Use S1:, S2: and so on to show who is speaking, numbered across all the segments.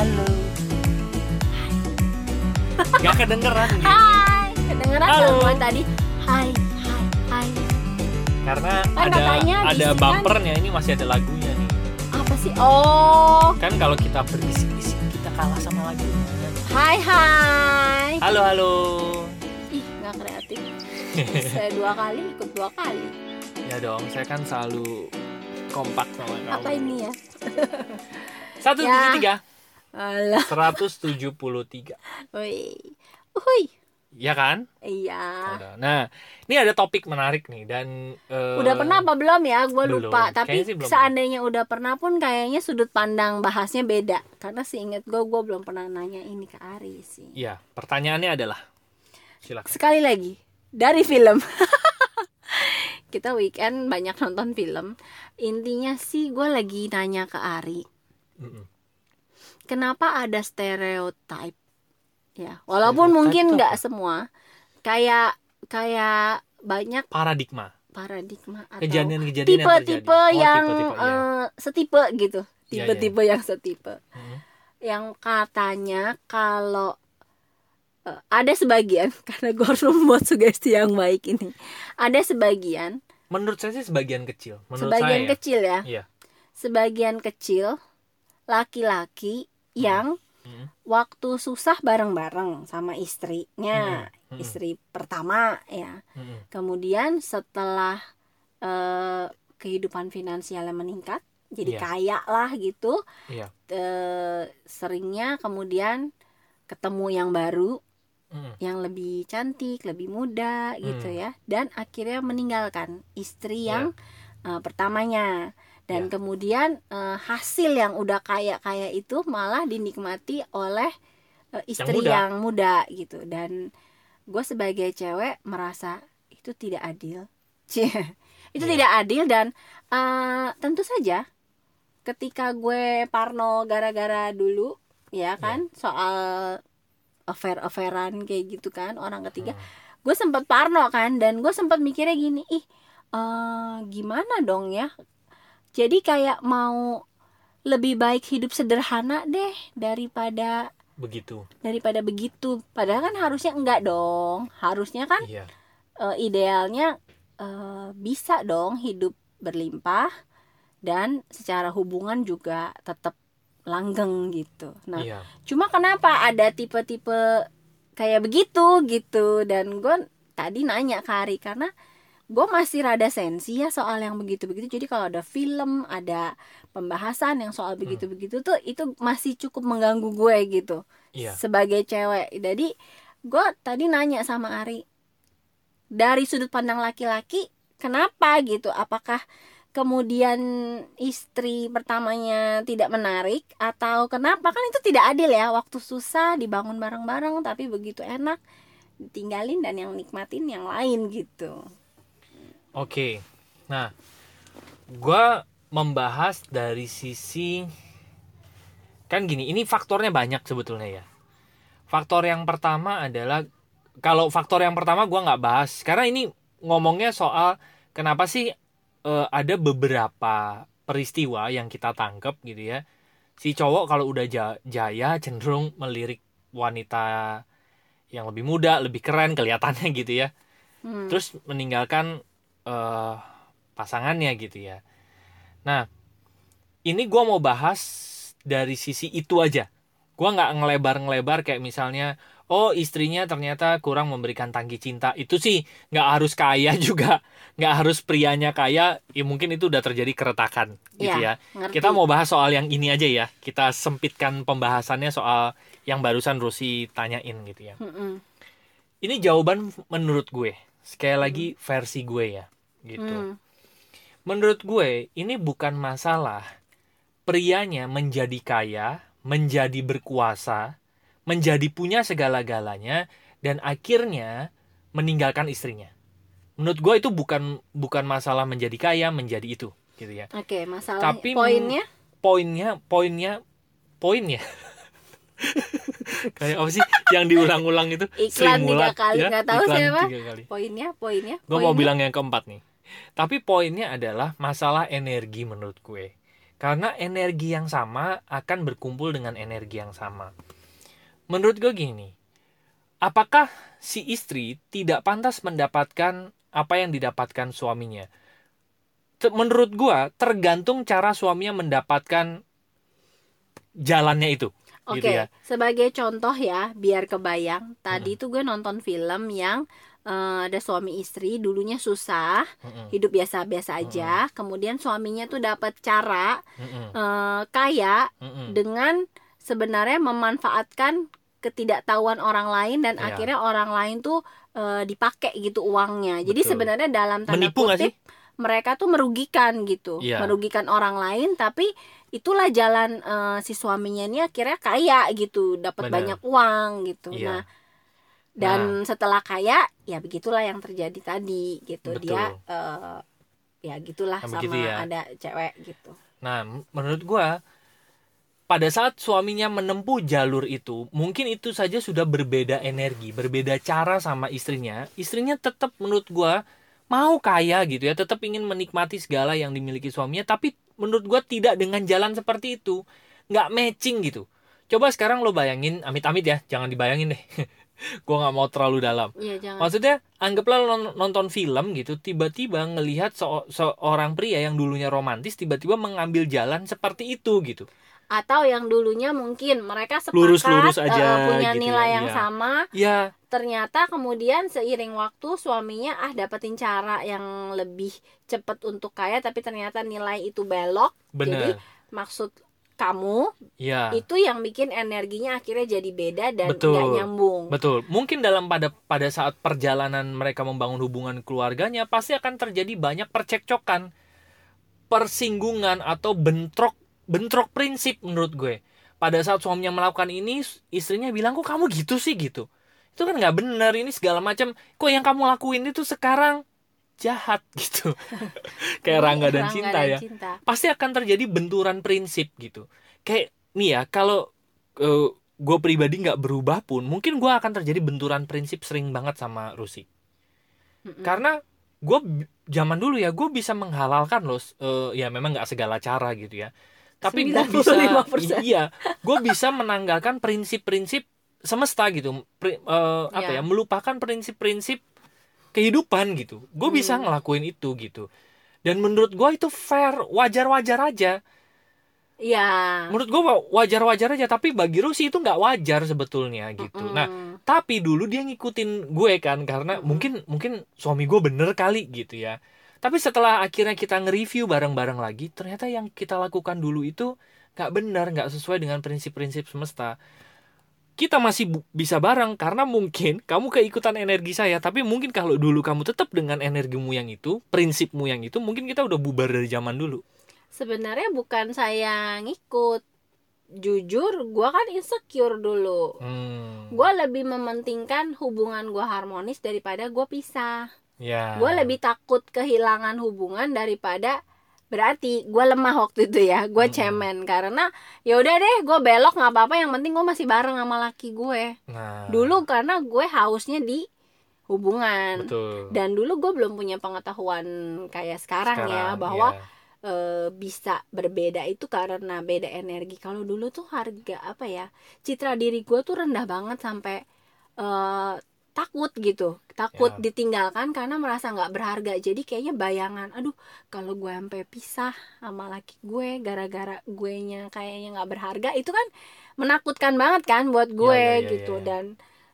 S1: halo.
S2: Gak kedengeran gini.
S1: Hai, kedengeran
S2: Halo.
S1: gua tadi? Hai, hai, hai.
S2: Karena
S1: Kan
S2: ada
S1: katanya
S2: ada
S1: sini kan-
S2: bumpernya ini masih ada lagunya nih.
S1: Apa sih? Oh,
S2: Kan kalau kita berbisik-bisik kita kalah sama lagunya.
S1: hai, hai.
S2: Halo halo.
S1: Ih, nggak kreatif. Saya dua kali ikut dua kali.
S2: Ya dong, saya kan selalu kompak sama kamu.
S1: Apa ini ya?
S2: Satu
S1: Ya.
S2: tujuh tiga.
S1: Alah,
S2: Seratus tujuh puluh tiga.
S1: woi. Uhuy.
S2: Ya kan?
S1: Iya.
S2: Nah, ini ada topik menarik nih dan eh,
S1: Udah pernah apa belum ya? Gue
S2: belum.
S1: lupa. Tapi
S2: sih belum.
S1: seandainya udah pernah pun kayaknya sudut pandang bahasnya beda. Karena seinget gue, gue belum pernah nanya ini ke Ari sih.
S2: Iya, pertanyaannya adalah silakan.
S1: Sekali lagi dari film. Kita weekend banyak nonton film. Intinya sih gue lagi nanya ke Ari,
S2: Mm-mm.
S1: Kenapa ada stereotype? Ya, walaupun
S2: Stereotype
S1: mungkin nggak semua. Kayak kayak banyak
S2: Paradigma,
S1: paradigma atau
S2: kejadian-kejadian yang
S1: tipe-tipe
S2: Oh,
S1: yang
S2: tipe-tipe, iya.
S1: eh, setipe gitu
S2: Iya, iya.
S1: tipe-tipe yang setipe
S2: Mm.
S1: yang katanya kalau eh, ada sebagian karena gue harus membuat sugesti yang baik ini ada sebagian
S2: Menurut saya sih sebagian kecil. Menurut
S1: sebagian
S2: saya. ya.
S1: kecil ya
S2: Iya.
S1: sebagian kecil laki-laki yang
S2: Mm.
S1: waktu susah bareng-bareng sama istrinya
S2: Mm, mm.
S1: istri pertama ya kemudian setelah eh, kehidupan finansialnya meningkat jadi
S2: Iya.
S1: kaya lah gitu
S2: Iya.
S1: eh, seringnya kemudian ketemu yang baru
S2: Mm.
S1: yang lebih cantik lebih muda gitu
S2: Hmm.
S1: ya dan akhirnya meninggalkan istri
S2: Iya.
S1: yang eh, pertamanya dan
S2: Iya.
S1: kemudian eh, hasil yang udah kaya kaya itu malah dinikmati oleh eh, istri
S2: muda.
S1: yang muda gitu dan gue sebagai cewek merasa itu tidak adil Cie, itu
S2: Iya.
S1: tidak adil dan eh, tentu saja ketika gue parno gara-gara dulu ya kan soal affair affairan kayak gitu kan orang ketiga
S2: Mm.
S1: gue sempet parno kan dan gue sempet mikirnya gini ih eh, gimana dong ya jadi kayak mau lebih baik hidup sederhana deh daripada
S2: Begitu.
S1: daripada begitu padahal kan harusnya enggak dong harusnya kan
S2: Iya.
S1: eh, idealnya eh, bisa dong hidup berlimpah dan secara hubungan juga tetap langgeng gitu nah
S2: Iya.
S1: cuma kenapa ada tipe-tipe kayak begitu gitu dan gue tadi nanya ke Ari karena gue masih rada sensi ya soal yang begitu-begitu. Jadi kalau ada film ada pembahasan yang soal begitu-begitu tuh itu masih cukup mengganggu gue gitu.
S2: Iya.
S1: sebagai cewek. Jadi gue tadi nanya sama Ari dari sudut pandang laki-laki kenapa gitu? Apakah kemudian istri pertamanya tidak menarik? Atau kenapa? Kan itu tidak adil ya. Waktu susah dibangun bareng-bareng tapi begitu enak ditinggalin dan yang nikmatin yang lain gitu
S2: Oke. Nah, gua membahas dari sisi kan gini, ini faktornya banyak sebetulnya ya. Faktor yang pertama adalah kalau faktor yang pertama gua nggak bahas karena ini ngomongnya soal kenapa sih eh, ada beberapa peristiwa yang kita tangkap gitu ya. Si cowok kalau udah ja- jaya cenderung melirik wanita yang lebih muda, lebih keren kelihatannya gitu ya
S1: Hmm.
S2: terus meninggalkan eh, pasangannya gitu ya. Nah, ini gua mau bahas dari sisi itu aja. Gua nggak ngelebar-ngelebar kayak misalnya, oh istrinya ternyata kurang memberikan tangki cinta. Itu sih nggak harus kaya juga, nggak harus prianya kaya. Ya mungkin itu udah terjadi keretakan gitu
S1: Iya,
S2: ya.
S1: ngerti.
S2: Kita mau bahas soal yang ini aja ya. Kita sempitkan pembahasannya soal yang barusan Rusi tanyain gitu ya.
S1: Mm-mm.
S2: Ini jawaban menurut gue. Sekali lagi versi gue ya, gitu.
S1: Hmm.
S2: Menurut gue ini bukan masalah prianya menjadi kaya, menjadi berkuasa, menjadi punya segala-galanya dan akhirnya meninggalkan istrinya. Menurut gue itu bukan bukan masalah menjadi kaya, menjadi itu, gitu ya.
S1: Oke, masalah
S2: Tapi
S1: poinnya
S2: Poinnya, poinnya, poinnya. Kayak apa sih yang diulang-ulang itu?
S1: Iklan
S2: Sri
S1: tiga kali,
S2: ya?
S1: nggak tahu
S2: Iklan
S1: siapa. poinnya poinnya
S2: Gue mau bilang yang keempat nih. Tapi poinnya adalah masalah energi menurut gue. Karena energi yang sama akan berkumpul dengan energi yang sama. Menurut gue gini, apakah si istri tidak pantas mendapatkan apa yang didapatkan suaminya? Menurut gue, tergantung cara suaminya mendapatkan jalannya itu.
S1: Oke,
S2: Gitu ya.
S1: sebagai contoh ya, biar kebayang. Tadi
S2: Mm-mm.
S1: tuh gue nonton film yang eh, ada suami istri, dulunya susah,
S2: Mm-mm,
S1: hidup biasa-biasa aja. Kemudian suaminya tuh dapat cara
S2: mm-mm,
S1: eh, kaya
S2: mm-mm.
S1: dengan sebenarnya memanfaatkan ketidaktahuan orang lain dan
S2: Iya.
S1: akhirnya orang lain tuh eh, dipakai gitu uangnya. Jadi
S2: Betul.
S1: sebenarnya dalam tanda
S2: Menipu
S1: kutip mereka tuh merugikan gitu,
S2: Iya.
S1: merugikan orang lain tapi itulah jalan eh, si suaminya ini akhirnya kaya gitu, dapat banyak uang gitu.
S2: Iya.
S1: Nah, dan setelah kaya ya begitulah yang terjadi tadi gitu.
S2: Betul.
S1: Dia eh, ya gitulah
S2: Nah,
S1: sama
S2: ya.
S1: ada cewek gitu.
S2: Nah, menurut gua pada saat suaminya menempuh jalur itu, mungkin itu saja sudah berbeda energi, berbeda cara sama istrinya. Istrinya tetap menurut gua mau kaya gitu ya, tetap ingin menikmati segala yang dimiliki suaminya, tapi menurut gua tidak dengan jalan seperti itu. nggak matching gitu. Coba sekarang lo bayangin, amit-amit ya, jangan dibayangin deh. gua nggak mau terlalu dalam.
S1: Iya, jangan.
S2: Maksudnya anggaplah nonton film gitu, tiba-tiba ngelihat se- seorang pria yang dulunya romantis tiba-tiba mengambil jalan seperti itu gitu.
S1: atau yang dulunya mungkin mereka sepakat
S2: Lurus-lurus aja
S1: eh, punya
S2: gitu ya,
S1: nilai yang
S2: iya.
S1: sama
S2: Ya,
S1: ternyata kemudian seiring waktu suaminya ah dapetin cara yang lebih cepat untuk kaya tapi ternyata nilai itu belok jadi
S2: bener.
S1: maksud kamu
S2: Ya,
S1: itu yang bikin energinya akhirnya jadi beda dan
S2: Betul.
S1: nggak nyambung
S2: betul. Mungkin dalam pada pada saat perjalanan mereka membangun hubungan keluarganya pasti akan terjadi banyak percekcokan, persinggungan atau bentrok bentrok prinsip menurut gue. Pada saat suaminya melakukan ini, istrinya bilang kok kamu gitu sih gitu. Itu kan nggak benar ini segala macam. Kok yang kamu lakuin itu sekarang jahat gitu. Kayak Rangga dan
S1: Rangga
S2: Cinta
S1: dan
S2: ya.
S1: Cinta.
S2: pasti akan terjadi benturan prinsip gitu kayak nih ya kalau gue pribadi nggak berubah pun mungkin gue akan terjadi benturan prinsip sering banget sama Rusi
S1: Mm-mm.
S2: karena gue zaman dulu ya gue bisa menghalalkan loh eh, ya memang nggak segala cara gitu ya tapi gue bisa
S1: 95%.
S2: iya gue bisa menanggalkan prinsip-prinsip semesta gitu Pri- eh, apa
S1: Ya.
S2: ya melupakan prinsip-prinsip kehidupan gitu gue bisa
S1: Hmm.
S2: ngelakuin itu gitu dan menurut gue itu fair wajar-wajar aja
S1: Iya.
S2: menurut gue wajar-wajar aja tapi bagi Rusi itu nggak wajar sebetulnya gitu nah
S1: Mm-mm.
S2: tapi dulu dia ngikutin gue kan karena
S1: Mm-mm.
S2: mungkin mungkin suami gue bener kali gitu ya tapi setelah akhirnya kita nge-review bareng-bareng lagi ternyata yang kita lakukan dulu itu nggak benar nggak sesuai dengan prinsip-prinsip semesta kita masih bu- bisa bareng karena mungkin kamu keikutan energi saya. Tapi mungkin kalau dulu kamu tetap dengan energimu yang itu prinsipmu yang itu mungkin kita udah bubar dari zaman dulu.
S1: Sebenarnya bukan saya ngikut jujur gua kan insecure dulu.
S2: Hmm.
S1: gue lebih mementingkan hubungan gue harmonis daripada gue pisah.
S2: Ya.
S1: Gue lebih takut kehilangan hubungan daripada berarti gue lemah waktu itu ya gue
S2: Mm-mm.
S1: cemen. Karena ya udah deh gue belok nggak apa-apa. Yang penting gue masih bareng sama laki gue
S2: nah.
S1: Dulu karena gue hausnya di hubungan.
S2: Betul.
S1: Dan dulu gue belum punya pengetahuan kayak sekarang, ya bahwa
S2: iya.
S1: eh, bisa berbeda itu karena beda energi. Kalau dulu tuh harga apa ya citra diri gue tuh rendah banget sampai eh, takut gitu takut
S2: Ya.
S1: ditinggalkan karena merasa nggak berharga jadi kayaknya bayangan aduh kalau gue sampai pisah sama laki gue gara-gara gue nya kayaknya nggak berharga itu kan menakutkan banget kan buat gue
S2: ya, ya,
S1: gitu
S2: ya.
S1: dan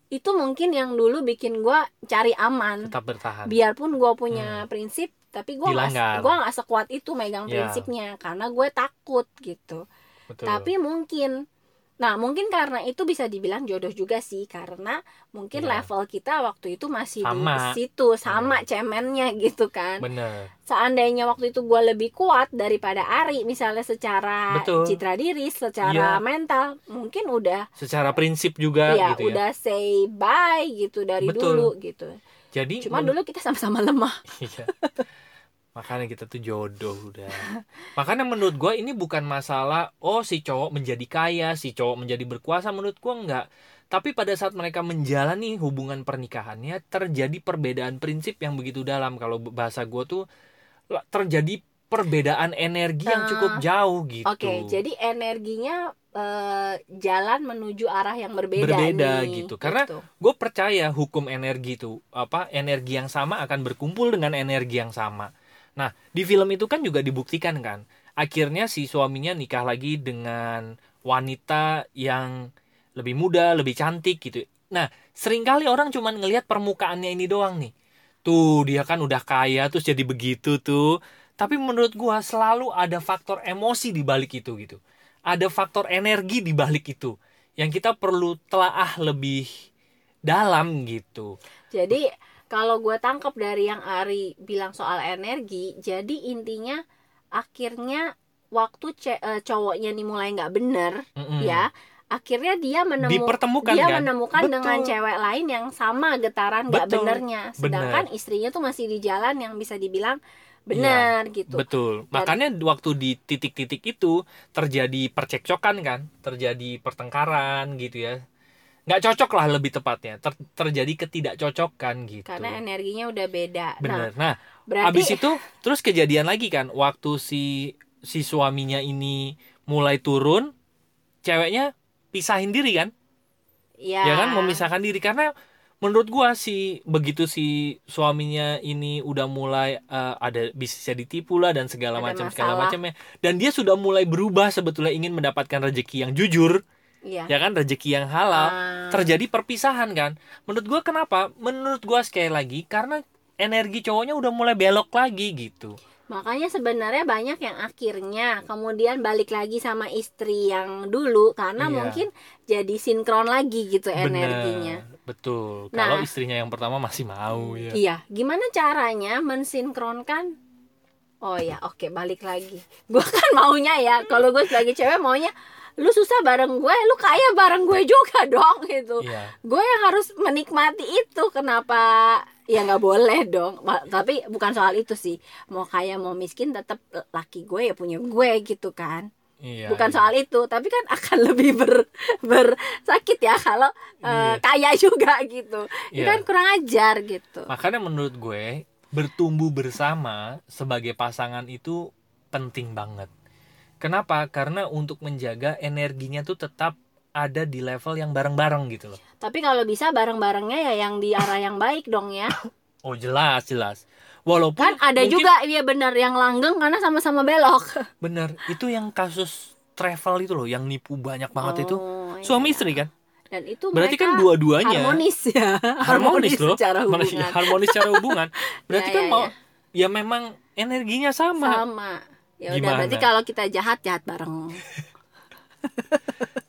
S1: itu mungkin yang dulu bikin gue cari aman
S2: tetap bertahan
S1: biarpun gue punya prinsip tapi gue
S2: Dilanggar.
S1: gua nggak sekuat itu megang
S2: Ya.
S1: prinsipnya karena gue takut gitu
S2: betul
S1: tapi mungkin nah mungkin karena itu bisa dibilang jodoh juga sih karena mungkin
S2: Ya.
S1: level kita waktu itu masih
S2: Sama.
S1: di situ sama cemennya gitu kan
S2: bener
S1: seandainya waktu itu gue lebih kuat daripada Ari misalnya secara
S2: Betul.
S1: citra diri secara
S2: Iya.
S1: mental mungkin udah
S2: secara prinsip juga
S1: ya
S2: gitu ya
S1: udah say bye gitu dari
S2: Betul.
S1: dulu gitu
S2: jadi
S1: cuma dulu kita sama-sama lemah
S2: Iya. makanya kita tuh jodoh udah makanya menurut gua ini bukan masalah oh si cowok menjadi kaya si cowok menjadi berkuasa menurut gua enggak tapi pada saat mereka menjalani hubungan pernikahannya terjadi perbedaan prinsip yang begitu dalam kalau bahasa gua tuh terjadi perbedaan energi yang cukup
S1: Ah.
S2: jauh gitu.
S1: Oke, jadi energinya eh, jalan menuju arah yang berbeda,
S2: Berbeda
S1: nih.
S2: gitu. Karena
S1: Gitu.
S2: gue percaya hukum energi itu apa energi yang sama akan berkumpul dengan energi yang sama. Nah di film itu kan juga dibuktikan kan, akhirnya si suaminya nikah lagi dengan wanita yang lebih muda, lebih cantik gitu. Nah sering kali orang cuman ngelihat permukaannya ini doang nih. Tuh dia kan udah kaya terus jadi begitu tuh. Tapi menurut gua selalu ada faktor emosi di balik itu gitu. Ada faktor energi di balik itu yang kita perlu telaah lebih dalam gitu.
S1: Jadi kalau gue tangkap dari yang Ari bilang soal energi, jadi intinya akhirnya waktu ce- eh, cowoknya nih mulai nggak bener,
S2: Mm-mm.
S1: ya, akhirnya dia menemu
S2: Dipertemukan
S1: dia
S2: kan?
S1: menemukan
S2: Betul.
S1: dengan cewek lain yang sama getaran nggak benernya, sedangkan istrinya tuh masih di jalan yang bisa dibilang benar gitu.
S2: Betul.
S1: Dan-
S2: Makanya waktu di titik-titik itu terjadi percekcokan kan, terjadi pertengkaran gitu ya. Nggak cocok lah lebih tepatnya. Ter- terjadi ketidakcocokan gitu.
S1: Karena energinya udah beda. Nah,
S2: Bener. Nah,
S1: berarti
S2: Abis itu terus kejadian lagi kan waktu si si suaminya ini mulai turun, ceweknya pisahin diri kan?
S1: ya,
S2: Ya kan memisahkan diri karena menurut gua si begitu si suaminya ini udah mulai eh, ada bisa ditipu lah dan segala macam segala macamnya dan dia sudah mulai berubah sebetulnya ingin mendapatkan rezeki yang jujur
S1: Iya.
S2: ya kan rezeki yang halal
S1: Ah.
S2: terjadi perpisahan kan menurut gua kenapa menurut gua sekali lagi karena energi cowoknya udah mulai belok lagi gitu
S1: Makanya sebenarnya banyak yang akhirnya kemudian balik lagi sama istri yang dulu karena
S2: Iya.
S1: mungkin jadi sinkron lagi gitu
S2: Bener,
S1: energinya.
S2: betul
S1: Nah.
S2: kalau istrinya yang pertama masih mau ya
S1: Iya, gimana caranya mensinkronkan? Oh ya, oke balik lagi. Gua kan maunya ya, kalau gue sebagai cewek maunya lu susah bareng gue, lu kaya bareng gue juga dong gitu.
S2: Iya.
S1: Gue yang harus menikmati itu. Kenapa? Ya nggak boleh dong. Tapi bukan soal itu sih. Mau kaya mau miskin tetap laki gue ya punya gue gitu kan.
S2: Iya,
S1: bukan
S2: iya.
S1: soal itu, tapi kan akan lebih ber bersakit ya kalau eh,
S2: Iya.
S1: kaya juga gitu. Itu
S2: Iya.
S1: kan kurang ajar gitu.
S2: Makanya menurut gue bertumbuh bersama sebagai pasangan itu penting banget. Kenapa? Karena untuk menjaga energinya tuh tetap ada di level yang bareng-bareng gitu loh.
S1: Tapi kalau bisa bareng-barengnya ya yang di arah yang baik dong ya.
S2: Oh jelas jelas. Walaupun
S1: Kan ada
S2: mungkin
S1: juga ya benar yang langgeng karena sama-sama belok.
S2: bener itu yang kasus travel itu loh yang nipu banyak banget itu
S1: Oh,
S2: suami
S1: iya.
S2: istri kan.
S1: Dan itu
S2: Berarti kan dua-duanya
S1: harmonis ya.
S2: harmonis loh.
S1: secara hubungan.
S2: harmonis secara hubungan. Berarti
S1: Ya,
S2: kan
S1: ya,
S2: mau
S1: ya.
S2: ya memang energinya sama.
S1: sama. Ya udah berarti kalau kita jahat jahat bareng.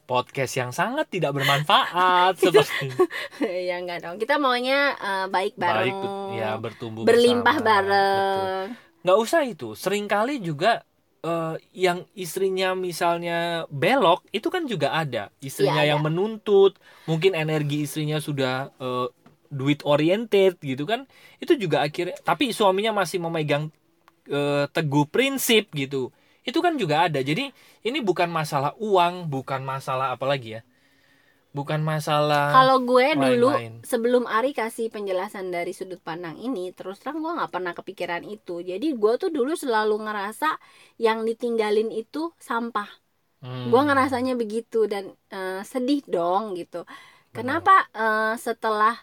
S2: Podcast yang sangat tidak bermanfaat seperti
S1: ya enggak dong. Kita maunya eh, baik bareng.
S2: baik ya bertumbuh
S1: berlimpah
S2: bersama.
S1: bareng.
S2: Betul. nggak usah itu sering kali juga eh, yang istrinya misalnya belok itu kan juga ada istrinya
S1: Iya,
S2: yang
S1: ada.
S2: menuntut mungkin energi istrinya sudah eh, duit oriented gitu kan itu juga akhirnya tapi suaminya masih memegang eh, teguh prinsip gitu itu kan juga ada jadi ini bukan masalah uang bukan masalah apa lagi ya bukan masalah
S1: Kalau gue dulu
S2: lain-lain.
S1: sebelum Ari kasih penjelasan dari sudut pandang ini, terus terang gue nggak pernah kepikiran itu. Jadi gue tuh dulu selalu ngerasa yang ditinggalin itu sampah.
S2: Hmm.
S1: Gue ngerasanya begitu dan eh, sedih dong gitu. Kenapa eh, setelah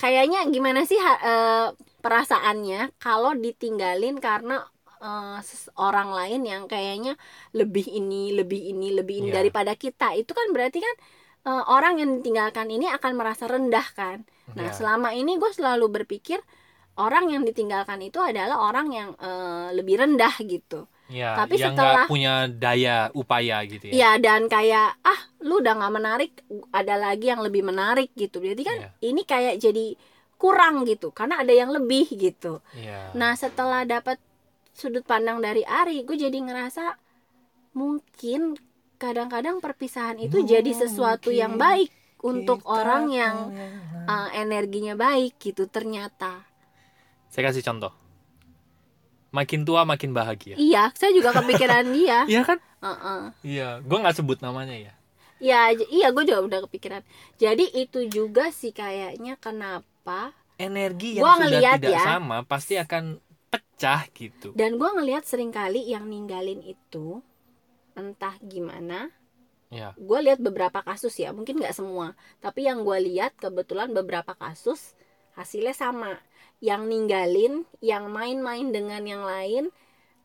S1: kayaknya gimana sih eh, perasaannya kalau ditinggalin karena eh, ses- orang lain yang kayaknya lebih ini, lebih ini, lebih ini
S2: Iya.
S1: daripada kita. Itu kan berarti kan eh, orang yang ditinggalkan ini akan merasa rendah kan. Nah,
S2: Ya.
S1: selama ini gue selalu berpikir orang yang ditinggalkan itu adalah orang yang eh, lebih rendah gitu.
S2: Ya,
S1: Tapi
S2: yang
S1: setelah-
S2: nggak punya daya upaya gitu ya.
S1: Iya dan kayak ah lu udah nggak menarik ada lagi yang lebih menarik gitu jadi kan
S2: Iya.
S1: ini kayak jadi kurang gitu karena ada yang lebih gitu
S2: Iya.
S1: nah setelah dapat sudut pandang dari Ari gue jadi ngerasa mungkin kadang-kadang perpisahan itu jadi sesuatu yang baik untuk
S2: Kita
S1: orang yang uh, energinya baik gitu ternyata
S2: Saya kasih contoh. Makin tua makin bahagia.
S1: iya saya juga kepikiran dia
S2: Iya kan?
S1: Heeh.
S2: Iya, gue nggak sebut namanya ya.
S1: Ya, j- iya gue juga udah kepikiran. Jadi itu juga sih kayaknya kenapa
S2: Energi yang
S1: Gua
S2: sudah
S1: ngeliat
S2: tidak
S1: ya.
S2: sama pasti akan pecah gitu
S1: dan gue ngelihat sering kali yang ninggalin itu entah gimana
S2: ya
S1: gue lihat beberapa kasus ya mungkin nggak semua tapi yang gue lihat kebetulan beberapa kasus hasilnya sama yang ninggalin yang main-main dengan yang lain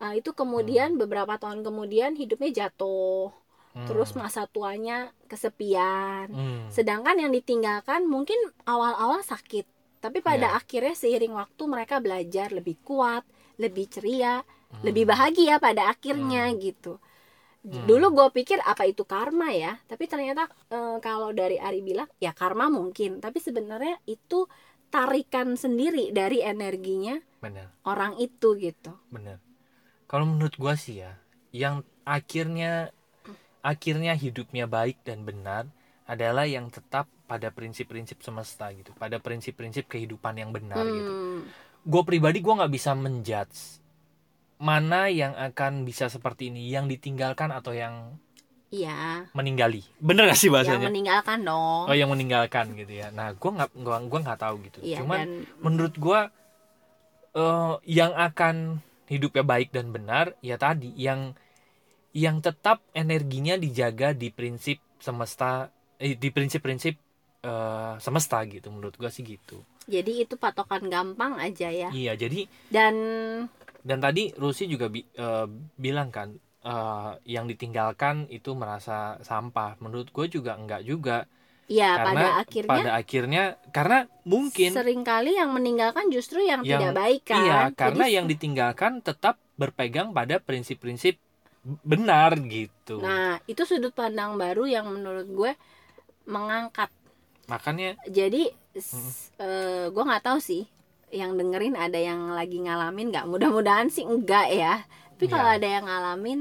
S1: uh, itu kemudian beberapa tahun kemudian hidupnya jatuh
S2: Hmm.
S1: terus masa tuanya kesepian
S2: Hmm.
S1: sedangkan yang ditinggalkan mungkin awal-awal sakit tapi pada
S2: Ya.
S1: akhirnya seiring waktu mereka belajar lebih kuat lebih ceria
S2: Hmm.
S1: lebih bahagia pada akhirnya gitu
S2: Hmm.
S1: dulu gue pikir apa itu karma ya tapi ternyata eh, kalau dari Ari bilang ya karma mungkin tapi sebenarnya itu tarikan sendiri dari energinya
S2: benar.
S1: orang itu gitu.
S2: Benar. Kalau menurut gua sih ya yang akhirnya akhirnya hidupnya baik dan benar adalah yang tetap pada prinsip-prinsip semesta gitu pada prinsip-prinsip kehidupan yang benar gitu.
S1: Hmm,
S2: gue pribadi gue nggak bisa menjudge mana yang akan bisa seperti ini yang ditinggalkan atau yang
S1: iya.
S2: Meninggali. Bener gak sih
S1: yang
S2: bahasanya
S1: meninggalkan dong.
S2: Oh yang meninggalkan gitu ya. Nah gue nggak gua gua nggak tahu gitu.
S1: Iya
S2: cuman
S1: dan
S2: menurut gua eh, yang akan hidupnya baik dan benar ya tadi yang yang tetap energinya dijaga di prinsip semesta eh, di prinsip-prinsip eh, semesta gitu. Menurut gua sih gitu.
S1: Jadi itu patokan gampang aja ya.
S2: Iya jadi
S1: dan
S2: dan tadi Rusi juga bi- eh, bilang kan eh, yang ditinggalkan itu merasa sampah. Menurut gue juga enggak juga.
S1: Ya
S2: karena
S1: pada akhirnya
S2: pada akhirnya karena mungkin
S1: sering kali yang meninggalkan justru yang,
S2: Yang-
S1: tidak baik kan?
S2: Iya, karena
S1: Jadi,
S2: yang ditinggalkan tetap berpegang pada prinsip-prinsip benar gitu.
S1: nah itu sudut pandang baru yang menurut gue mengangkat.
S2: Makanya
S1: jadi gue nggak tahu sih yang dengerin ada yang lagi ngalamin nggak? Mudah-mudahan sih enggak ya tapi kalau
S2: Iya.
S1: ada yang ngalamin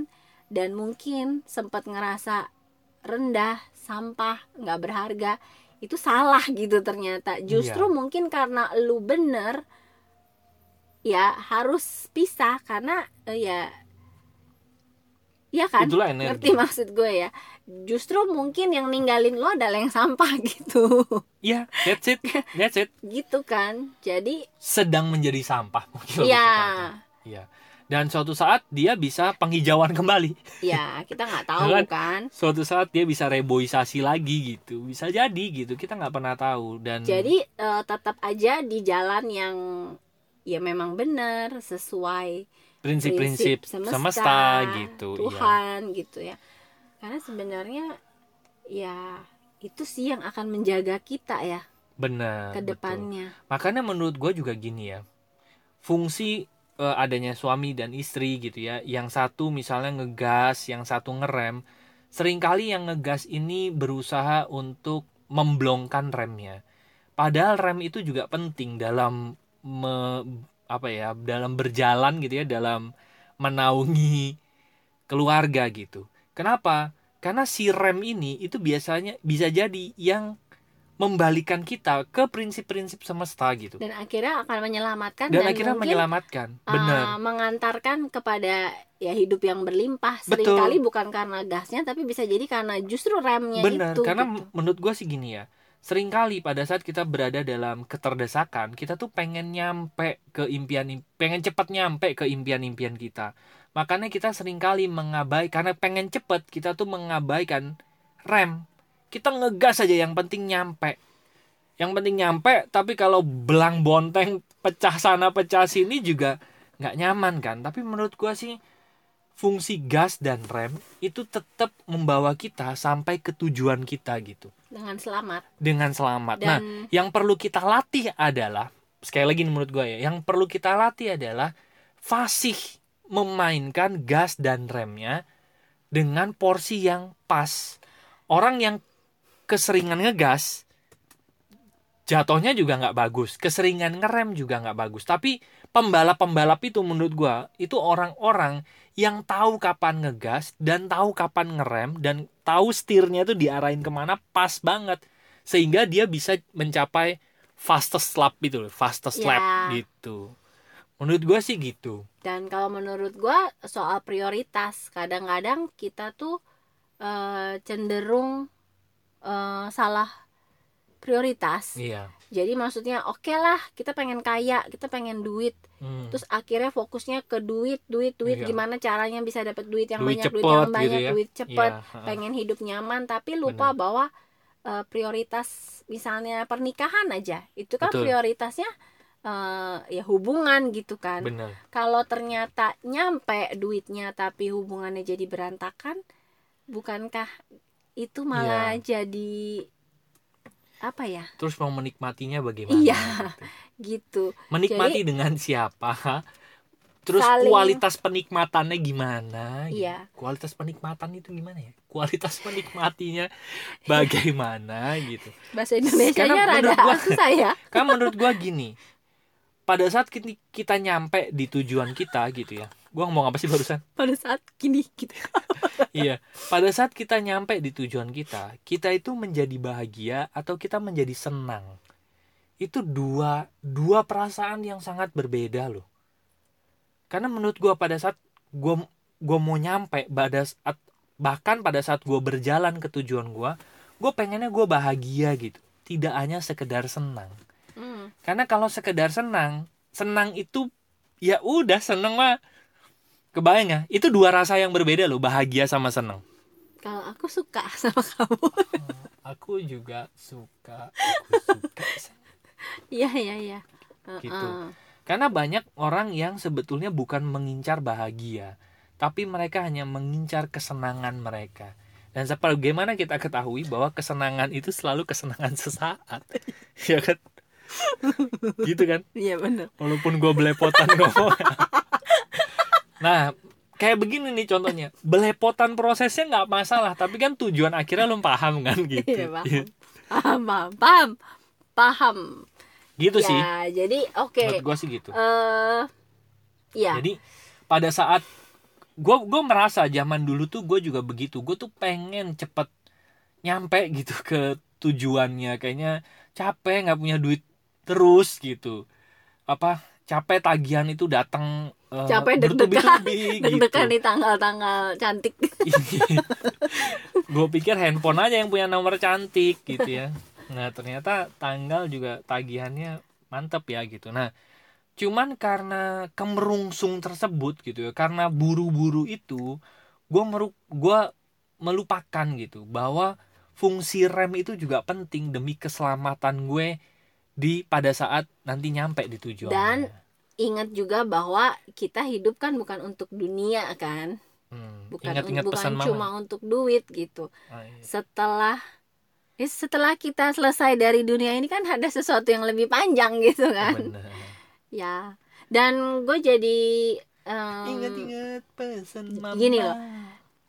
S1: dan mungkin sempat ngerasa rendah sampah nggak berharga itu salah gitu ternyata justru
S2: Iya.
S1: mungkin karena lu bener ya harus pisah karena eh, ya ya kan
S2: itulah
S1: ngerti
S2: energi.
S1: maksud gue ya justru mungkin yang ninggalin lo adalah yang sampah gitu
S2: Iya, that's it. That's it.
S1: gitu kan jadi
S2: Sedang menjadi sampah mungkin
S1: ya
S2: tepatnya. Iya. Dan suatu saat dia bisa penghijauan kembali.
S1: ya kita nggak tahu
S2: Kan?
S1: kan
S2: Suatu saat dia bisa reboisasi lagi gitu. Bisa jadi gitu. Kita nggak pernah tahu dan
S1: jadi eh, tetap aja di jalan yang ya memang benar sesuai
S2: prinsip-prinsip
S1: semesta,
S2: semesta, gitu. Iya.
S1: Tuhan gitu ya karena sebenarnya ya itu sih yang akan menjaga kita ya
S2: Benar.
S1: ke
S2: betul. Makanya menurut gue juga gini ya, fungsi eh, adanya suami dan istri gitu ya, yang satu misalnya ngegas, yang satu ngerem, sering kali yang ngegas ini berusaha untuk memblongkan remnya. Padahal rem itu juga penting dalam me- apa ya, dalam berjalan gitu ya, dalam menaungi keluarga gitu. Kenapa? Karena si rem ini itu biasanya bisa jadi yang membalikan kita ke prinsip-prinsip semesta gitu.
S1: dan akhirnya akan menyelamatkan
S2: Dan,
S1: dan,
S2: akhirnya
S1: mungkin
S2: menyelamatkan.
S1: uh,
S2: Benar.
S1: mengantarkan kepada ya hidup yang berlimpah
S2: sering
S1: kali bukan karena gasnya tapi bisa jadi karena justru remnya
S2: Benar.
S1: itu
S2: Karena
S1: gitu.
S2: menurut gua sih gini ya. Seringkali pada saat kita berada dalam keterdesakan, kita tuh pengen nyampe ke impian pengen cepat nyampe ke impian-impian kita. Makanya kita sering kali mengabaikan karena pengen cepet kita tuh mengabaikan rem. Kita ngegas aja yang penting nyampe. Yang penting nyampe, tapi kalau belang bonteng pecah sana pecah sini juga nggak nyaman kan. Tapi menurut gua sih fungsi gas dan rem itu tetap membawa kita sampai ke tujuan kita gitu
S1: dengan selamat
S2: dengan selamat. Nah,
S1: dan
S2: yang perlu kita latih adalah sekali lagi menurut gue ya, yang perlu kita latih adalah fasih memainkan gas dan remnya dengan porsi yang pas. Orang yang keseringan ngegas jatuhnya juga nggak bagus, keseringan ngerem juga nggak bagus. Tapi pembalap-pembalap itu menurut gue itu orang-orang yang tahu kapan ngegas dan tahu kapan ngerem dan tahu setirnya itu diarahin ke mana pas banget sehingga dia bisa mencapai fastest lap itu loh, fastest
S1: Ya.
S2: lap gitu menurut gue sih gitu
S1: dan kalau menurut gua soal prioritas kadang-kadang kita tuh eh, cenderung eh, salah prioritas.
S2: Iya.
S1: Jadi maksudnya oke lah kita pengen kaya kita pengen duit.
S2: Hmm.
S1: terus akhirnya fokusnya ke duit duit duit.
S2: Iya.
S1: gimana caranya bisa dapat duit yang
S2: Duit
S1: banyak duit
S2: cepet
S1: yang
S2: gitu
S1: banyak
S2: ya.
S1: duit cepet
S2: Iya,
S1: pengen hidup nyaman. Tapi lupa bahwa eh, prioritas misalnya pernikahan aja itu kan
S2: Betul.
S1: prioritasnya eh, ya hubungan gitu kan.
S2: Bener
S1: kalau ternyata nyampe duitnya tapi hubungannya jadi berantakan bukankah itu malah jadi apa ya?
S2: Terus mau menikmatinya bagaimana
S1: Iya.
S2: gitu.
S1: gitu.
S2: Menikmati dengan siapa? Terus
S1: Saling-
S2: kualitas penikmatannya gimana gitu.
S1: iya.
S2: Kualitas penikmatan itu gimana ya? Kualitas menikmatinya bagaimana gitu?
S1: Bahasa Indonesia nya rada
S2: gua-
S1: susah ya.
S2: Kan menurut gua gini pada saat kita nyampe di tujuan kita gitu ya gua ngomong apa sih barusan?
S1: Pada saat gini gitu
S2: iya. Pada saat kita nyampe di tujuan kita kita itu menjadi bahagia atau kita menjadi senang? Itu dua dua perasaan yang sangat berbeda loh. Karena menurut gua pada saat gua gua mau nyampe pada saat bahkan pada saat gua berjalan ke tujuan gua gue pengennya gue bahagia gitu. Tidak hanya sekedar senang.
S1: Hmm.
S2: karena kalau sekedar senang senang itu ya udah seneng mah kebayang ya? Itu dua rasa yang berbeda loh bahagia sama senang
S1: kalau aku suka sama kamu.
S2: Aku juga suka. Aku suka
S1: iya iya iya.
S2: Gitu.
S1: Heeh.
S2: karena banyak orang yang sebetulnya bukan mengincar bahagia tapi mereka hanya mengincar kesenangan mereka. Dan sebagaimana kita ketahui bahwa kesenangan itu selalu kesenangan sesaat. Ya kan? Gitu kan?
S1: Iya benar
S2: walaupun gue belepotan ngomong nah kayak begini nih contohnya. Belepotan prosesnya nggak masalah tapi kan tujuan akhirnya lo paham kan gitu.
S1: Iya, paham. paham paham. Paham. Paham.
S2: Gitu sih.
S1: ya jadi oke.
S2: Menurut gue sih gitu.
S1: Eh ya
S2: jadi pada saat gue gue merasa zaman dulu tuh gue juga begitu. Gue tuh pengen cepet nyampe gitu ke tujuannya. Kayaknya capek nggak punya duit terus gitu. Apa capek tagihan itu datang eh,
S1: Capek deg-degan.
S2: bertubi-tubi
S1: deg-degan
S2: gitu.
S1: di tanggal-tanggal cantik
S2: gue pikir handphone aja yang punya nomor cantik gitu ya nah ternyata tanggal juga tagihannya mantep ya gitu nah cuman karena kemerungsung tersebut gitu ya karena buru-buru itu gue meru gua melupakan gitu bahwa fungsi rem itu juga penting demi keselamatan gue di pada saat nanti nyampe di tujuan
S1: Dan- ingat juga bahwa kita hidup kan bukan untuk dunia kan bukan
S2: ingat-ingat
S1: bukan
S2: pesan
S1: cuma
S2: mama
S1: untuk duit gitu
S2: Ah, iya.
S1: setelah eh, setelah kita selesai dari dunia ini kan ada sesuatu yang lebih panjang gitu kan
S2: Bener.
S1: ya dan gue jadi em,
S2: Ingat-ingat pesan mama.
S1: gini loh.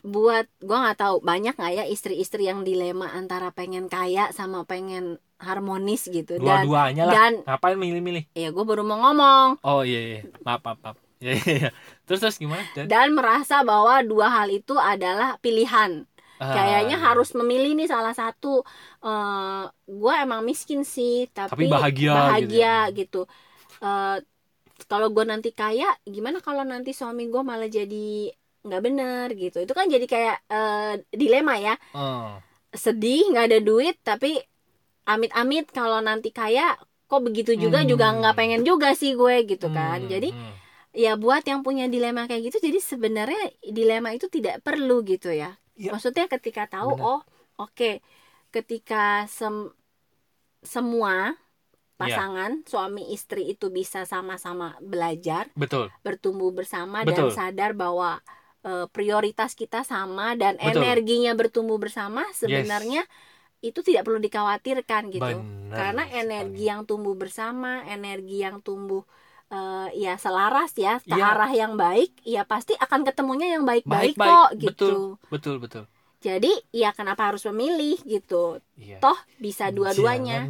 S1: buat gue nggak tahu banyak nggak ya istri-istri yang dilema antara pengen kaya sama pengen harmonis gitu dan
S2: Dua-duanya lah.
S1: dan
S2: Ngapain milih-milih?
S1: ya gue baru mau ngomong
S2: Oh iya iya. Maaf maaf maaf. Iya iya. iya. Terus terus gimana? Dan,
S1: dan merasa bahwa dua hal itu adalah pilihan
S2: Ah,
S1: kayaknya
S2: iya.
S1: harus memilih nih salah satu eh gue emang miskin sih tapi,
S2: Tapi bahagia
S1: bahagia
S2: gitu
S1: gitu, Eh, kalau gue nanti kaya gimana kalau nanti suami gue malah jadi nggak bener gitu itu kan jadi kayak eh, dilema ya
S2: Oh,
S1: sedih nggak ada duit tapi amit-amit kalau nanti kaya kok begitu juga
S2: Hmm.
S1: juga nggak pengen juga sih gue gitu kan
S2: hmm,
S1: jadi
S2: hmm.
S1: ya buat yang punya dilema kayak gitu jadi sebenarnya dilema itu tidak perlu gitu ya
S2: Iya.
S1: maksudnya ketika tahu
S2: Benar.
S1: oh oke ketika sem- semua
S2: Iya.
S1: pasangan suami istri itu bisa sama-sama belajar
S2: betul.
S1: bertumbuh bersama
S2: Betul.
S1: dan sadar bahwa eh, prioritas kita sama dan
S2: Betul.
S1: energinya bertumbuh bersama sebenarnya itu tidak perlu dikhawatirkan gitu
S2: Benar
S1: karena
S2: sekali.
S1: energi yang tumbuh bersama energi yang tumbuh eh, ya selaras ya ke arah yang baik ya pasti akan ketemunya yang baik-baik kok
S2: betul.
S1: gitu
S2: betul betul.
S1: jadi ya kenapa harus memilih gitu
S2: Iya.
S1: toh bisa dua-duanya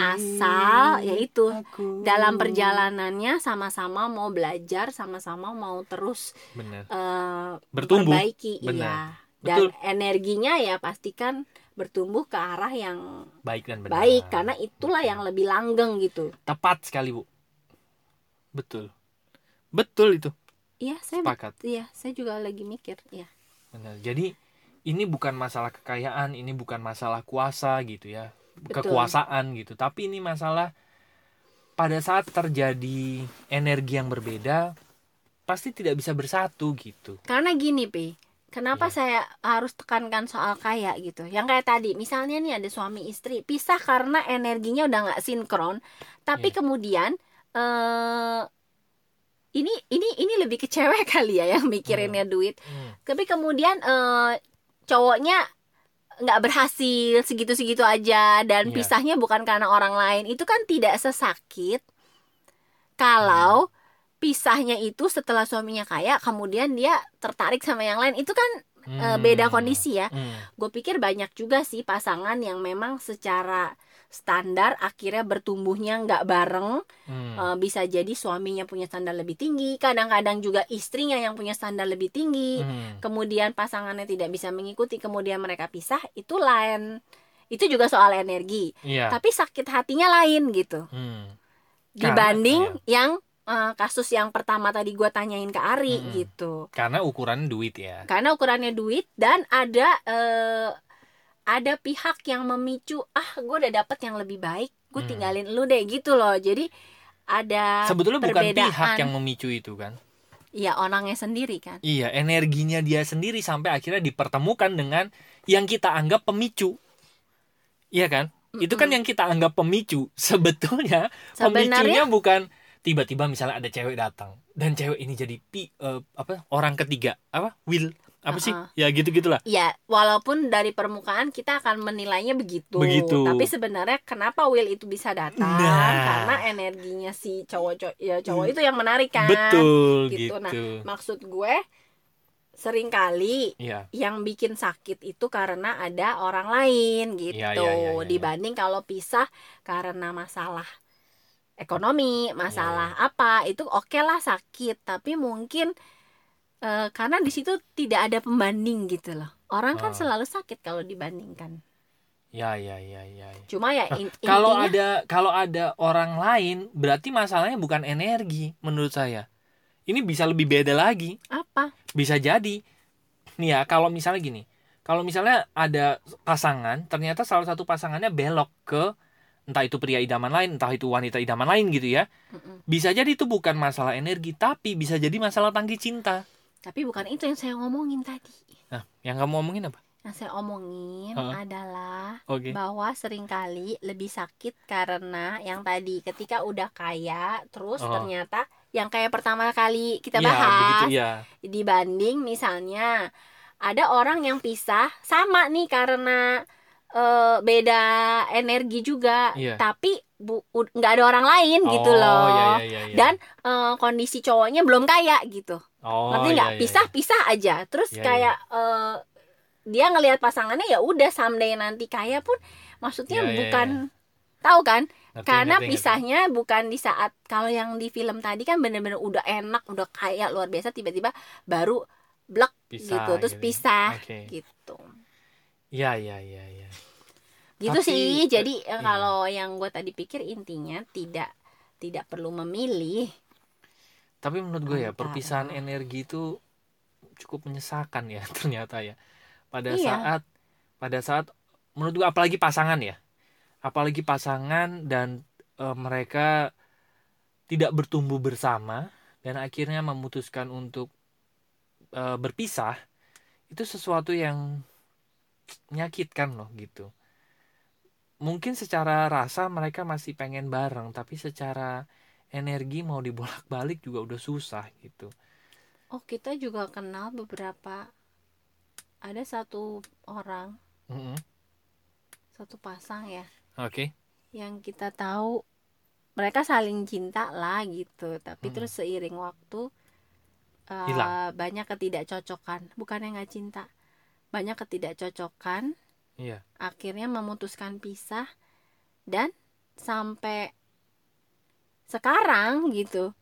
S1: asal yaitu
S2: aku.
S1: dalam perjalanannya sama-sama mau belajar sama-sama mau terus
S2: Benar.
S1: eh,
S2: Bertumbuh.
S1: perbaiki
S2: Benar.
S1: iya dan
S2: Betul.
S1: energinya ya pastikan bertumbuh ke arah yang
S2: Baik dan benar.
S1: baik karena itulah yang lebih langgeng gitu
S2: tepat sekali, Bu. Betul. Betul itu.
S1: iya saya
S2: Sepakat.
S1: iya saya juga lagi mikir ya
S2: Benar. Jadi ini bukan masalah kekayaan, ini bukan masalah kuasa gitu ya.
S1: Betul.
S2: kekuasaan gitu tapi ini masalah pada saat terjadi energi yang berbeda pasti tidak bisa bersatu gitu
S1: karena gini pi kenapa
S2: Iya.
S1: saya harus tekankan soal kaya gitu yang kayak tadi misalnya nih ada suami istri pisah karena energinya udah nggak sinkron tapi
S2: Iya.
S1: kemudian eh ini ini ini lebih ke cewek kali ya yang mikirinnya duit
S2: Hmm.
S1: tapi kemudian eh cowoknya nggak berhasil segitu-segitu aja dan
S2: Iya.
S1: pisahnya bukan karena orang lain itu kan tidak sesakit kalau pisahnya itu setelah suaminya kaya kemudian dia tertarik sama yang lain itu kan eh, beda
S2: Hmm.
S1: kondisi ya
S2: Hmm.
S1: gue pikir banyak juga sih pasangan yang memang secara standar akhirnya bertumbuhnya nggak bareng
S2: Hmm.
S1: Eh, bisa jadi suaminya punya standar lebih tinggi kadang-kadang juga istrinya yang punya standar lebih tinggi
S2: Hmm.
S1: kemudian pasangannya tidak bisa mengikuti kemudian mereka pisah itu lain itu juga soal energi
S2: Iya.
S1: tapi sakit hatinya lain gitu
S2: Hmm.
S1: dibanding yang eh, kasus yang pertama tadi gue tanyain ke Ari
S2: Mm-mm.
S1: gitu
S2: Karena ukuran duit ya.
S1: karena ukurannya duit dan ada eh, ada pihak yang memicu ah gue udah dapet yang lebih baik gue
S2: Hmm.
S1: tinggalin lu deh gitu loh jadi ada
S2: Sebetulnya bukan
S1: perbedaan.
S2: pihak yang memicu itu kan.
S1: ya orangnya sendiri kan
S2: Iya, energinya dia sendiri sampai akhirnya dipertemukan dengan yang kita anggap pemicu. Iya kan? Itu kan yang kita anggap pemicu. Sebetulnya pemicunya
S1: sebenarnya
S2: bukan tiba-tiba misalnya ada cewek datang dan cewek ini jadi pi, eh, apa orang ketiga apa will apa sih
S1: Uh-uh.
S2: ya gitu gitulah
S1: ya walaupun dari permukaan kita akan menilainya begitu
S2: Begitu.
S1: tapi sebenarnya kenapa Will itu bisa datang
S2: Nah.
S1: karena energinya si cowok cowok ya cowok itu yang menarik kan
S2: betul
S1: gitu.
S2: gitu,
S1: Nah, maksud gue sering kali
S2: Iya.
S1: yang bikin sakit itu karena ada orang lain gitu
S2: Iya, iya, iya, iya.
S1: dibanding kalau pisah karena masalah ekonomi masalah
S2: Iya,
S1: apa itu oke lah sakit. Tapi mungkin eh, karena di situ tidak ada pembanding gitu loh. Orang kan
S2: Ah.
S1: selalu sakit kalau dibandingkan.
S2: Ya ya ya ya ya.
S1: cuma ya in-
S2: kalau ada kalau ada orang lain berarti masalahnya bukan energi menurut saya. Ini bisa lebih beda lagi.
S1: Apa?
S2: Bisa jadi. Nih ya kalau misalnya gini. Kalau misalnya ada pasangan ternyata salah satu pasangannya belok ke entah itu pria idaman lain entah itu wanita idaman lain gitu ya
S1: Mm-mm.
S2: bisa jadi itu bukan masalah energi tapi bisa jadi masalah tangki cinta
S1: tapi bukan itu yang saya ngomongin tadi
S2: nah yang kamu ngomongin apa
S1: yang saya omongin
S2: Heeh.
S1: adalah
S2: oke
S1: bahwa sering kali lebih sakit karena yang tadi ketika udah kaya terus
S2: Oh.
S1: ternyata yang kayak pertama kali kita
S2: Iya,
S1: bahas
S2: begitu ya
S1: dibanding misalnya ada orang yang pisah sama nih karena eh, beda energi juga
S2: Iya.
S1: tapi nggak ada orang lain gitu
S2: Oh,
S1: loh
S2: iya, iya, iya, iya.
S1: dan eh, kondisi cowoknya belum kaya gitu
S2: oh,
S1: ngerti
S2: iya,
S1: nggak
S2: iya,
S1: pisah
S2: iya.
S1: pisah aja terus
S2: Iya,
S1: kayak eh, dia ngelihat pasangannya ya udah someday nanti kaya pun maksudnya
S2: Iya, iya,
S1: bukan tahu kan
S2: Ngerti,
S1: karena
S2: ngerti, ngerti.
S1: pisahnya bukan di saat kalau yang di film tadi kan bener-bener udah enak udah kaya luar biasa tiba-tiba baru blek
S2: Pisah,
S1: gitu terus
S2: gitu.
S1: pisah
S2: Oke.
S1: gitu
S2: Iya iya iya iya.
S1: gitu
S2: Tapi,
S1: sih jadi eh,
S2: iya.
S1: kalau yang gue tadi pikir intinya tidak tidak perlu memilih
S2: Tapi menurut gue ya perpisahan energi itu cukup menyesakan ya ternyata ya. Pada
S1: Iya.
S2: saat pada saat menurut gue apalagi pasangan ya. Apalagi pasangan dan eh, mereka tidak bertumbuh bersama dan akhirnya memutuskan untuk eh, berpisah itu sesuatu yang menyakitkan loh gitu. Mungkin secara rasa mereka masih pengen bareng tapi secara energi mau dibolak-balik juga udah susah gitu.
S1: oh kita juga kenal beberapa ada satu orang
S2: Mm-mm.
S1: satu pasang ya
S2: Oke.
S1: yang kita tahu mereka saling cinta lah gitu tapi
S2: Mm-mm.
S1: terus seiring waktu
S2: Hilang.
S1: banyak ketidakcocokan bukannya nggak cinta banyak ketidakcocokan
S2: Iya.
S1: akhirnya memutuskan pisah dan sampai sekarang gitu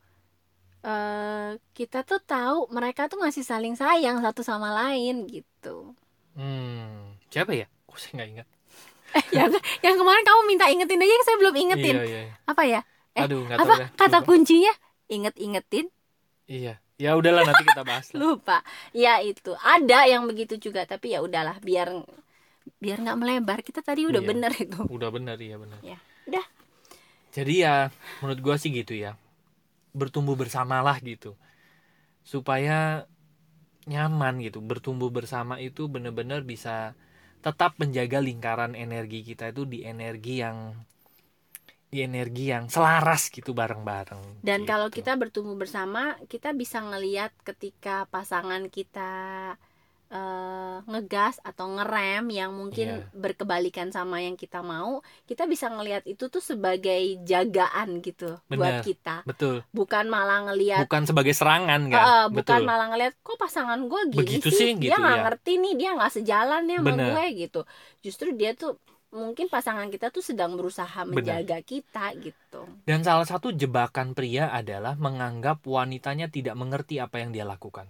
S1: eh kita tuh tahu mereka tuh masih saling sayang satu sama lain gitu
S2: Hmm. Siapa ya? Kok saya nggak ingat.
S1: yang yang kemarin kamu minta ingetin aja yang saya belum ingetin
S2: Iya iya.
S1: apa ya Eh,
S2: Aduh
S1: apa
S2: tahu
S1: kata kuncinya inget-ingetin
S2: Iya. Ya udahlah nanti kita bahas lah.
S1: lupa. Ya itu. Ada yang begitu juga tapi ya udahlah biar biar nggak melebar. Kita tadi udah
S2: Iya.
S1: bener itu.
S2: Udah benar iya benar
S1: ya udah.
S2: Jadi ya menurut gua sih gitu ya. Bertumbuh bersamalah gitu. Supaya nyaman gitu. Bertumbuh bersama itu benar-benar bisa tetap menjaga lingkaran energi kita itu di energi yang di energi yang selaras gitu bareng-bareng
S1: dan
S2: gitu.
S1: kalau kita bertumbuh bersama kita bisa ngeliat ketika pasangan kita eh, ngegas atau ngerem yang mungkin
S2: Iya.
S1: berkebalikan sama yang kita mau kita bisa ngelihat itu tuh sebagai jagaan gitu buat
S2: Bener.
S1: kita
S2: betul
S1: bukan malah ngelihat
S2: bukan sebagai serangan kan
S1: eh, bukan
S2: betul
S1: malah ngeliat kok pasangan gue gini
S2: Begitu
S1: sih,
S2: sih,
S1: dia
S2: gitu,
S1: nggak
S2: ya.
S1: ngerti nih dia nggak sejalan ya sama gue gitu justru dia tuh mungkin pasangan kita tuh sedang berusaha menjaga kita gitu
S2: Dan salah satu jebakan pria adalah menganggap wanitanya tidak mengerti apa yang dia lakukan.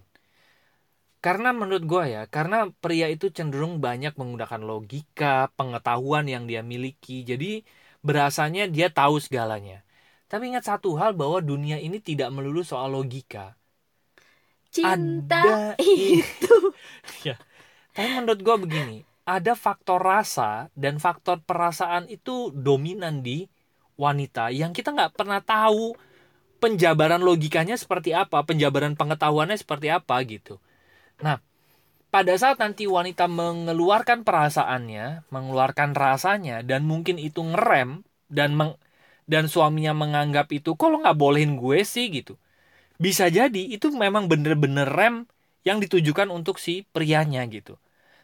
S2: Karena menurut gue ya, karena pria itu cenderung banyak menggunakan logika, pengetahuan yang dia miliki. Jadi berasanya dia tahu segalanya. Tapi ingat satu hal bahwa dunia ini tidak melulu soal logika.
S1: cinta
S2: Ada
S1: itu
S2: ya. Tapi menurut gue begini, ada faktor rasa dan faktor perasaan itu dominan di wanita yang kita nggak pernah tahu penjabaran logikanya seperti apa, penjabaran pengetahuannya seperti apa gitu. Nah, pada saat nanti wanita mengeluarkan perasaannya, mengeluarkan rasanya dan mungkin itu ngerem dan meng- dan suaminya menganggap itu kok lo nggak bolehin gue sih gitu. Bisa jadi itu memang bener-bener rem yang ditujukan untuk si prianya gitu.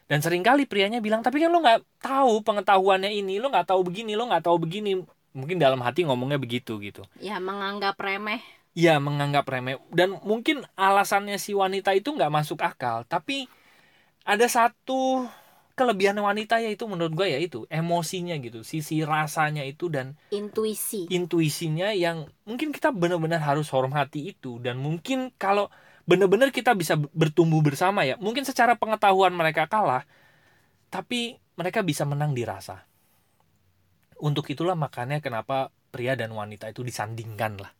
S2: Dan sering kali prianya bilang, tapi kan lo nggak tahu pengetahuannya ini, lo nggak tahu begini, lo nggak tahu begini. Mungkin dalam hati ngomongnya begitu gitu.
S1: ya menganggap remeh
S2: Ya menganggap remeh dan mungkin alasannya si wanita itu nggak masuk akal. Tapi ada satu kelebihan wanita yaitu menurut gue yaitu emosinya gitu, sisi rasanya itu dan
S1: intuisi
S2: intuisinya yang mungkin kita benar-benar harus hormati itu dan mungkin kalau benar-benar kita bisa bertumbuh bersama ya. Mungkin secara pengetahuan mereka kalah tapi mereka bisa menang di rasa. Untuk itulah makanya kenapa pria dan wanita itu disandingkan lah.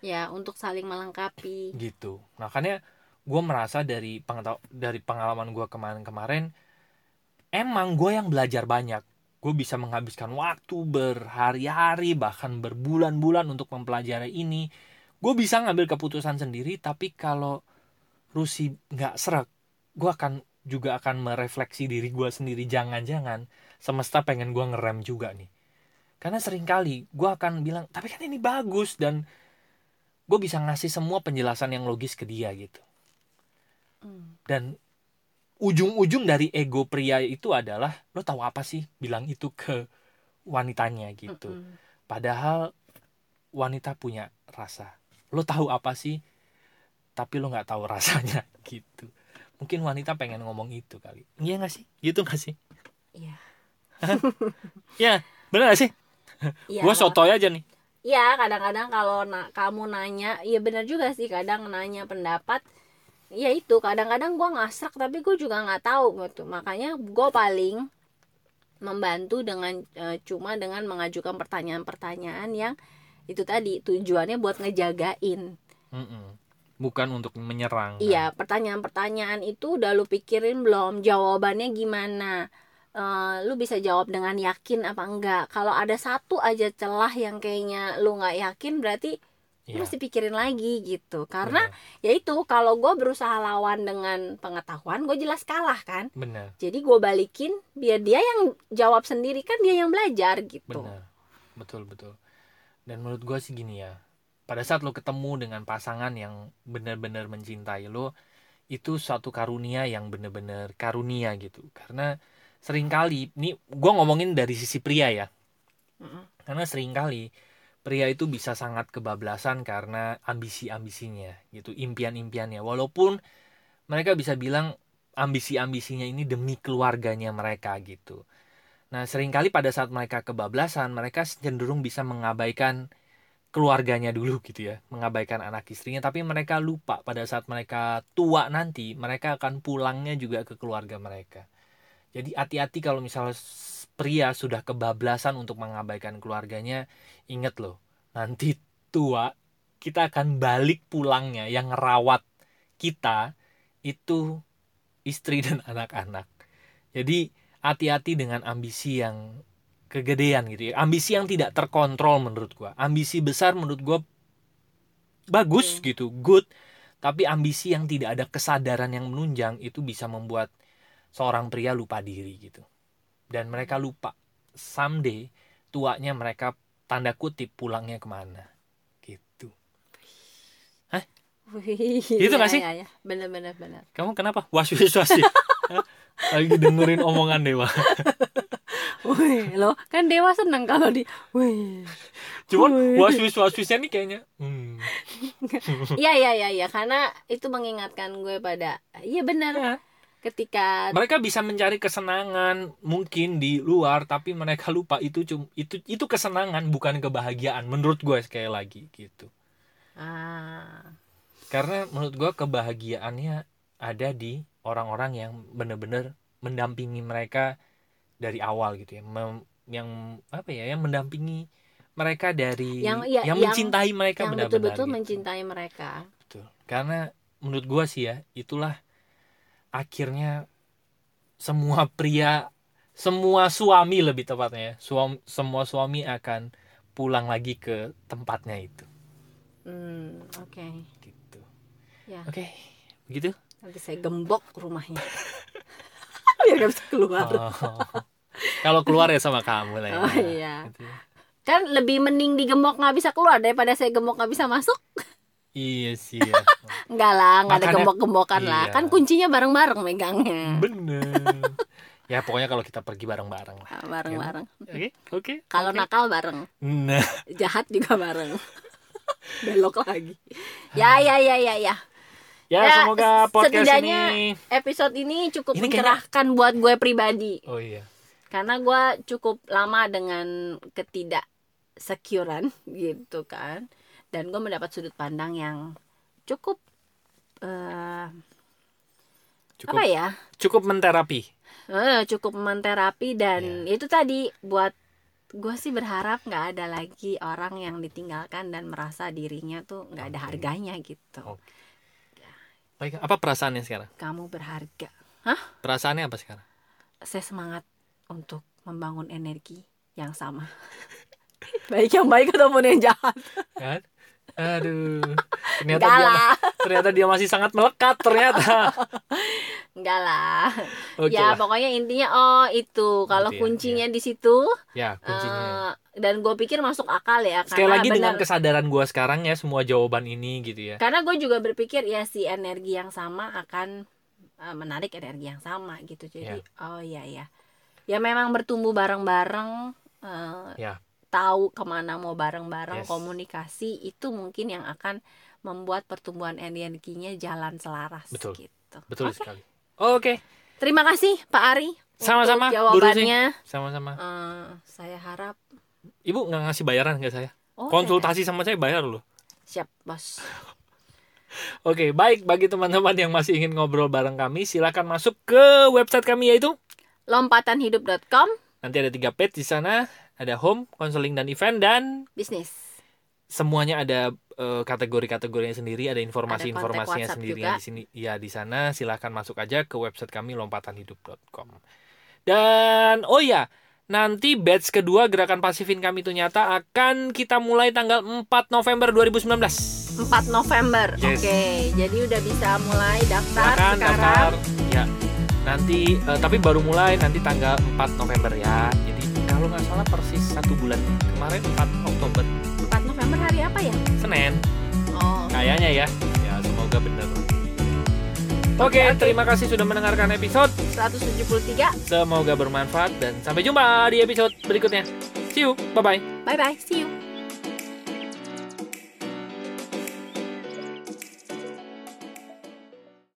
S1: Ya untuk saling melengkapi.
S2: Gitu. Makanya gue merasa dari pengetahu dari pengalaman gue kemarin-kemarin emang gue yang belajar banyak. Gue bisa menghabiskan waktu berhari-hari bahkan berbulan-bulan untuk mempelajari ini. Gue bisa ngambil keputusan sendiri tapi kalau Rusi nggak serak gue akan juga akan merefleksi diri gue sendiri. Jangan-jangan semesta pengen gue ngerem juga nih. Karena sering kali gue akan bilang tapi kan ini bagus dan gue bisa ngasih semua penjelasan yang logis ke dia gitu.
S1: Hmm.
S2: dan ujung-ujung dari ego pria itu adalah lo tahu apa sih bilang itu ke wanitanya gitu. Padahal wanita punya rasa. Lo tahu apa sih tapi lo nggak tahu rasanya gitu mungkin wanita pengen ngomong itu kali iya nggak sih gitu nggak sih
S1: Iya.
S2: ya bener gak sih
S1: Iya,
S2: gue sotoy aja nih
S1: Ya kadang-kadang kalau na- kamu nanya, ya benar juga sih kadang nanya pendapat. Ya itu kadang-kadang gue ngasrak tapi gue juga nggak tahu gitu. Makanya gue paling membantu dengan eh, cuma dengan mengajukan pertanyaan-pertanyaan yang itu tadi tujuannya buat ngejagain.
S2: Mm-mm. Bukan untuk menyerang kan?
S1: Iya pertanyaan-pertanyaan itu udah lu pikirin belum? Jawabannya gimana? Eh, lu bisa jawab dengan yakin apa enggak? Kalau ada satu aja celah yang kayaknya lu nggak yakin berarti
S2: Iya,
S1: mesti pikirin lagi gitu karena
S2: bener.
S1: ya itu kalau gue berusaha lawan dengan pengetahuan gue jelas kalah kan
S2: bener
S1: jadi gue balikin biar dia yang jawab sendiri kan dia yang belajar gitu
S2: bener betul betul dan menurut gue sih gini ya pada saat lo ketemu dengan pasangan yang benar-benar mencintai lo itu suatu karunia yang benar-benar karunia gitu. Karena sering kali ini gue ngomongin dari sisi pria ya.
S1: Mm-mm.
S2: karena sering kali pria itu bisa sangat kebablasan karena ambisi-ambisinya gitu impian-impiannya. Walaupun mereka bisa bilang ambisi-ambisinya ini demi keluarganya mereka gitu. Nah sering kali pada saat mereka kebablasan mereka cenderung bisa mengabaikan keluarganya dulu gitu ya mengabaikan anak istrinya. Tapi mereka lupa pada saat mereka tua nanti mereka akan pulangnya juga ke keluarga mereka. Jadi hati-hati kalau misalnya pria sudah kebablasan untuk mengabaikan keluarganya inget loh nanti tua kita akan balik pulangnya. Yang ngerawat kita itu istri dan anak-anak. Jadi hati-hati dengan ambisi yang kegedean gitu ya. Ambisi yang tidak terkontrol menurut gua. Ambisi besar menurut gua bagus
S1: Oke.
S2: gitu good. Tapi ambisi yang tidak ada kesadaran yang menunjang itu bisa membuat seorang pria lupa diri gitu. Dan mereka lupa. Someday tuanya mereka tanda kutip pulangnya ke mana? Gitu.
S1: Wih,
S2: Gitu nggak
S1: iya,
S2: sih?
S1: iya, iya. bener bener bener.
S2: Kamu kenapa? Was was was ya? Hah? lagi dengerin omongan dewa
S1: Wih, lo kan dewa seneng kalau di Wih.
S2: cuman
S1: Wih.
S2: was was was wasnya nih kayaknya hmm.
S1: Iya iya iya iya karena itu mengingatkan gue pada iya benar
S2: Ya.
S1: ketika
S2: mereka bisa mencari kesenangan mungkin di luar tapi mereka lupa itu cum itu itu kesenangan bukan kebahagiaan menurut gue sekali lagi gitu
S1: ah
S2: karena menurut gue kebahagiaannya ada di orang-orang yang benar-benar mendampingi mereka dari awal gitu ya Mem- yang apa ya yang mendampingi mereka dari
S1: Yang- iya,
S2: yang
S1: yang-
S2: mencintai mereka
S1: yang betul-betul
S2: gitu.
S1: mencintai mereka
S2: Betul. Karena menurut gua sih ya, itulah akhirnya semua pria, semua suami lebih tepatnya ya, suam- semua suami akan pulang lagi ke tempatnya itu.
S1: hmm oke
S2: Gitu.
S1: Ya.
S2: Oke, begitu.
S1: nanti saya gembok rumahnya biar gak bisa keluar
S2: Oh. Kalau keluar ya sama kamu lah ya.
S1: Oh, iya.
S2: Gitu.
S1: kan lebih mending digembok nggak bisa keluar daripada saya gembok nggak bisa masuk
S2: Iya sih ya.
S1: enggak lah nggak ada gembok-gembokan lah
S2: iya.
S1: kan kuncinya bareng-bareng megangnya
S2: Bener. Ya pokoknya kalau kita pergi bareng-bareng lah.
S1: Ah, bareng-bareng
S2: Oke, oke.
S1: kalau
S2: oke.
S1: nakal bareng
S2: Nah,
S1: jahat juga bareng belok lagi ya ya ya ya ya
S2: ya,
S1: Ya,
S2: semoga podcast
S1: setidaknya
S2: ini
S1: episode ini cukup
S2: Ini kayaknya-
S1: mencerahkan buat gue pribadi
S2: Oh iya.
S1: karena gue cukup lama dengan ketidak securean gitu kan dan gue mendapat sudut pandang yang cukup eh,
S2: Cukup
S1: apa ya
S2: cukup menterapi.
S1: eh, cukup menterapi dan
S2: Iya.
S1: itu tadi buat gue sih berharap nggak ada lagi orang yang ditinggalkan dan merasa dirinya tuh nggak ada
S2: Oke.
S1: harganya gitu
S2: Oke. Baik, apa perasaannya sekarang?
S1: kamu berharga
S2: Perasaannya apa sekarang?
S1: saya semangat untuk membangun energi yang sama baik yang baik ataupun yang jahat
S2: Kan? Aduh. Ternyata
S1: enggak
S2: dia
S1: lah
S2: ternyata dia masih sangat melekat ternyata.
S1: enggak lah
S2: Oke
S1: ya
S2: lah.
S1: pokoknya intinya oh itu kalau
S2: Gitu ya,
S1: kuncinya di situ
S2: Ya, kuncinya.
S1: eh, dan gue pikir masuk akal ya
S2: Sekali lagi dengan
S1: benar-
S2: kesadaran gua sekarang ya semua jawaban ini gitu ya.
S1: karena gue juga berpikir ya si energi yang sama akan eh, menarik energi yang sama gitu jadi oh iya ya ya memang bertumbuh bareng-bareng eh,
S2: Ya.
S1: tahu ke mana mau bareng-bareng
S2: Yes.
S1: komunikasi itu mungkin yang akan membuat pertumbuhan energinya jalan selaras
S2: Betul.
S1: gitu
S2: Betul
S1: Oke.
S2: sekali. Oke,
S1: terima kasih Pak Ari
S2: Sama-sama,
S1: jawabannya
S2: sama-sama.
S1: Eh, saya harap
S2: Ibu nggak ngasih bayaran nggak saya?
S1: oh,
S2: Konsultasi sama saya bayar loh.
S1: siap bos
S2: Oke, baik bagi teman-teman yang masih ingin ngobrol bareng kami, silakan masuk ke website kami yaitu
S1: lompatanhidup.com
S2: nanti ada tiga page di sana, ada home, counseling dan event dan
S1: bisnis
S2: semuanya ada eh, kategori-kategorinya sendiri, ada informasi-informasinya sendiri di sini. Ya di sana silahkan masuk aja ke website kami lompatanhidup.com. Dan oh ya, nanti batch kedua gerakan pasifin kami itu nyata akan kita mulai tanggal 4 November 2019.
S1: 4 November.
S2: Yes.
S1: Oke, jadi udah bisa mulai daftar
S2: Silakan
S1: sekarang.
S2: daftar. Ya. Nanti eh, tapi baru mulai nanti tanggal 4 November ya. Jadi kalau nggak salah persis satu bulan kemarin 4 Oktober
S1: 4 November hari apa ya?
S2: Senin.
S1: Oh,
S2: Kayaknya ya. Ya, semoga benar. Oke,
S1: Oke, oke.
S2: terima kasih sudah mendengarkan episode.
S1: 173.
S2: Semoga bermanfaat dan sampai jumpa di episode berikutnya. See you. Bye bye.
S1: Bye bye. See you.